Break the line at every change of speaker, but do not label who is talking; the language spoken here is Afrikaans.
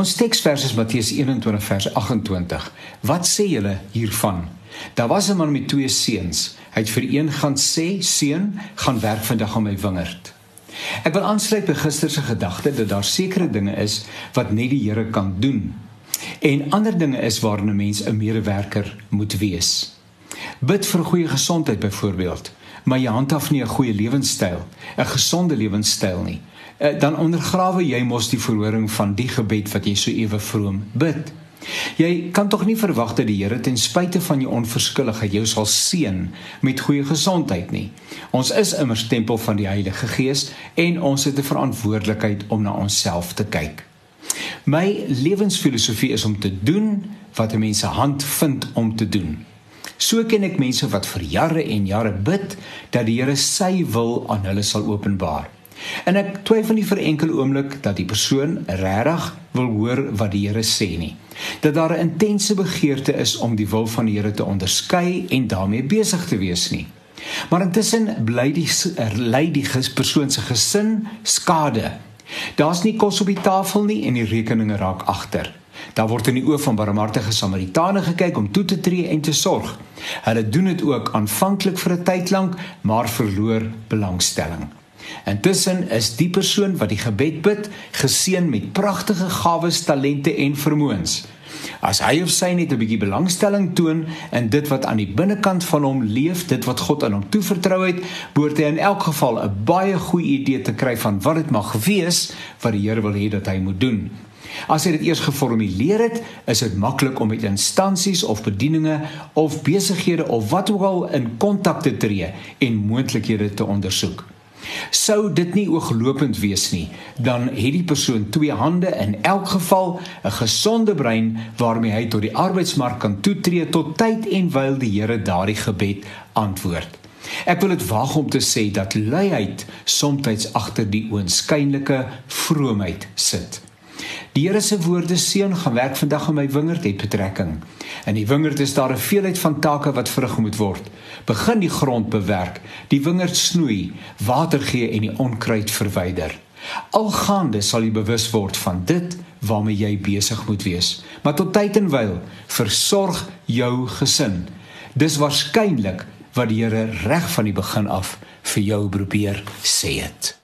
Ons teksvers is Matteus 21 vers 28. Wat sê julle hiervan? Daar was 'n man met twee seuns. Hy het vir een gaan sê: "Seun, gaan werk vandag aan my wingerd." Ek wil aansluit by gister se gedagte dat daar sekere dinge is wat net die Here kan doen en ander dinge is waarin 'n mens 'n medewerker moet wees. Bid vir goeie gesondheid byvoorbeeld, maar jy handhaaf nie 'n goeie lewenstyl, 'n gesonde lewenstyl nie. Eh, dan ondergrawe jy mos die verhoring van die gebed wat jy so ewe vroom bid. Jy kan tog nie verwag dat die Here ten spyte van jou onverskilligheid jou sal seën met goeie gesondheid nie. Ons is immers tempel van die Heilige Gees en ons het 'n verantwoordelikheid om na onsself te kyk. My lewensfilosofie is om te doen wat 'n mens se hand vind om te doen. So ken ek mense wat vir jare en jare bid dat die Here sy wil aan hulle sal openbaar. En ek twyfel nie vir enkel oomblik dat die persoon regtig wil hoor wat die Here sê nie. Dat daar 'n intense begeerte is om die wil van die Here te onderskei en daarmee besig te wees nie. Maar intussen bly die lei die persoon se gesin skade. Daar's nie kos op die tafel nie en die rekeninge raak agter. Daar word in die oë van barmhartige Samaritane gekyk om toe te tree en te sorg. Hulle doen dit ook aanvanklik vir 'n tyd lank, maar verloor belangstelling. Intussen is die persoon wat die gebed bid geseën met pragtige gawes, talente en vermoëns. As hy of sy net 'n bietjie belangstelling toon in dit wat aan die binnekant van hom leef, dit wat God aan hom toevertrou het, behoort hy in elk geval 'n baie goeie idee te kry van wat dit mag wees wat die Here wil hê dat hy moet doen. As jy dit eers geformuleer het, is dit maklik om met instansies of bedieninge of besighede of wat ook al in kontak te tree en moontlikhede te ondersoek. Sou dit nie ooglopend wees nie, dan het die persoon twee hande in elk geval 'n gesonde brein waarmee hy tot die arbeidsmark kan toetree tot tyd en wyl die Here daardie gebed antwoord. Ek wil dit waag om te sê dat luiheid soms agter die oënskynlike vroomheid sit. Die Here se woorde seën gaan werk vandag in my wingerd het betrekking. In die wingerd is daar 'n veelheid van take wat vrug moet word. Begin die grond bewerk, die wingerd snoei, water gee en die onkruid verwyder. Algaande sal jy bewus word van dit waarmee jy besig moet wees. Maar tot tyd en wyl versorg jou gesin. Dis waarskynlik wat die Here reg van die begin af vir jou probeer sê het.